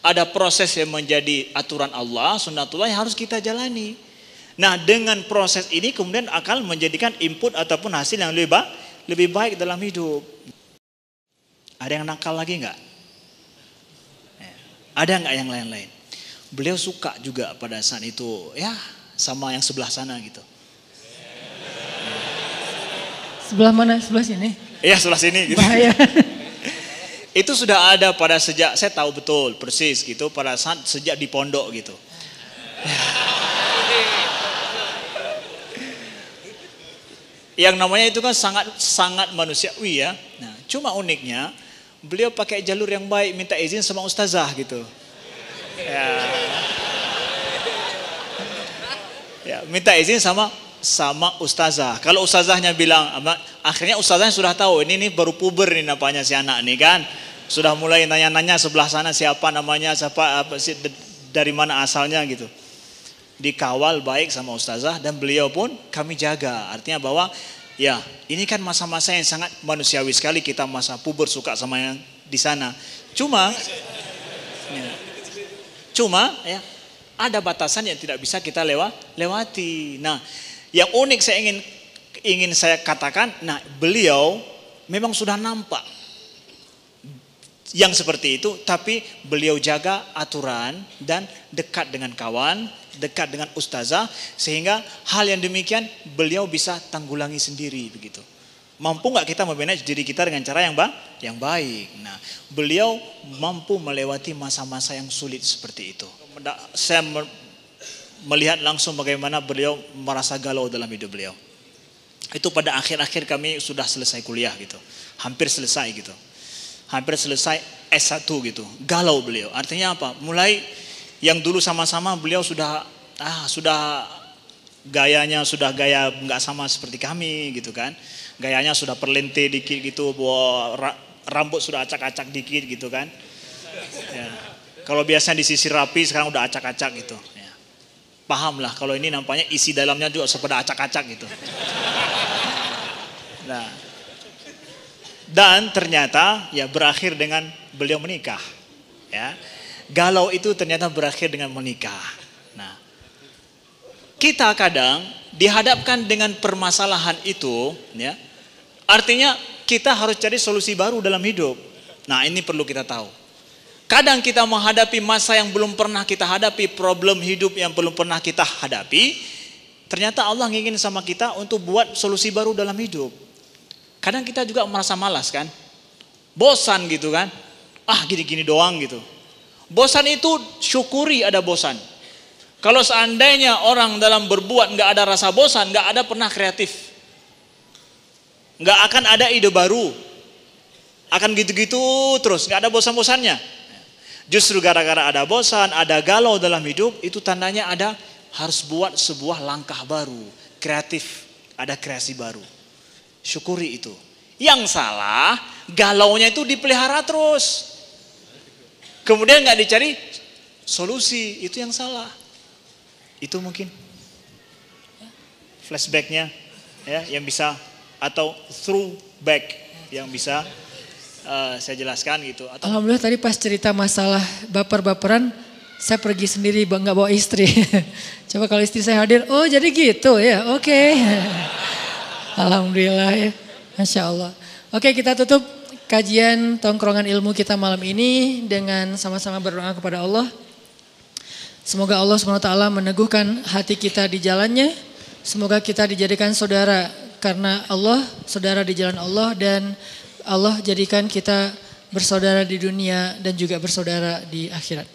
Ada proses yang menjadi aturan Allah, sunnatullah yang harus kita jalani. Nah dengan proses ini kemudian akan menjadikan input ataupun hasil yang lebih baik, lebih baik dalam hidup. Ada yang nakal lagi nggak? Ya. Ada nggak yang lain-lain? Beliau suka juga pada saat itu, ya sama yang sebelah sana gitu. Sebelah mana? Sebelah sini? Iya sebelah sini. Gitu. Bahaya. itu sudah ada pada sejak saya tahu betul persis gitu pada saat sejak di pondok gitu. Yang namanya itu kan sangat sangat manusiawi ya. Nah, cuma uniknya beliau pakai jalur yang baik minta izin sama ustazah gitu. Ya. Ya, minta izin sama sama ustazah. Kalau ustazahnya bilang, akhirnya ustazahnya sudah tahu ini nih baru puber nih namanya si anak nih kan. Sudah mulai nanya-nanya sebelah sana siapa namanya, siapa apa sih dari mana asalnya gitu. Dikawal baik sama ustazah dan beliau pun kami jaga. Artinya bahwa ya ini kan masa-masa yang sangat manusiawi sekali kita masa puber suka sama yang di sana. Cuma ya, cuma ya ada batasan yang tidak bisa kita lewat lewati. Nah, yang unik saya ingin ingin saya katakan, nah beliau memang sudah nampak yang seperti itu, tapi beliau jaga aturan dan dekat dengan kawan, dekat dengan ustazah, sehingga hal yang demikian beliau bisa tanggulangi sendiri begitu. Mampu nggak kita memanage diri kita dengan cara yang bang, yang baik. Nah, beliau mampu melewati masa-masa yang sulit seperti itu. Saya melihat langsung bagaimana beliau merasa galau dalam hidup beliau. Itu pada akhir-akhir kami sudah selesai kuliah gitu. Hampir selesai gitu. Hampir selesai S1 gitu. Galau beliau. Artinya apa? Mulai yang dulu sama-sama beliau sudah ah sudah gayanya sudah gaya nggak sama seperti kami gitu kan. Gayanya sudah perlente dikit gitu, bawa rambut sudah acak-acak dikit gitu kan. Ya. Kalau biasanya disisir rapi sekarang udah acak-acak gitu paham lah kalau ini nampaknya isi dalamnya juga seperti acak-acak gitu. Nah, dan ternyata ya berakhir dengan beliau menikah. Ya, galau itu ternyata berakhir dengan menikah. Nah, kita kadang dihadapkan dengan permasalahan itu, ya, artinya kita harus cari solusi baru dalam hidup. Nah, ini perlu kita tahu. Kadang kita menghadapi masa yang belum pernah kita hadapi, problem hidup yang belum pernah kita hadapi. Ternyata Allah ingin sama kita untuk buat solusi baru dalam hidup. Kadang kita juga merasa malas kan. Bosan gitu kan. Ah gini-gini doang gitu. Bosan itu syukuri ada bosan. Kalau seandainya orang dalam berbuat nggak ada rasa bosan, nggak ada pernah kreatif. Nggak akan ada ide baru. Akan gitu-gitu terus, nggak ada bosan-bosannya. Justru gara-gara ada bosan, ada galau dalam hidup, itu tandanya ada harus buat sebuah langkah baru, kreatif, ada kreasi baru. Syukuri itu. Yang salah, galaunya itu dipelihara terus. Kemudian nggak dicari solusi, itu yang salah. Itu mungkin flashbacknya ya yang bisa atau throwback yang bisa uh, saya jelaskan gitu. Atau... Alhamdulillah tadi pas cerita masalah baper-baperan, saya pergi sendiri nggak bawa istri. Coba kalau istri saya hadir, oh jadi gitu ya, oke. Okay. Alhamdulillah ya, masya Allah. Oke kita tutup kajian tongkrongan ilmu kita malam ini dengan sama-sama berdoa kepada Allah. Semoga Allah SWT meneguhkan hati kita di jalannya. Semoga kita dijadikan saudara karena Allah, saudara di jalan Allah dan Allah jadikan kita bersaudara di dunia dan juga bersaudara di akhirat.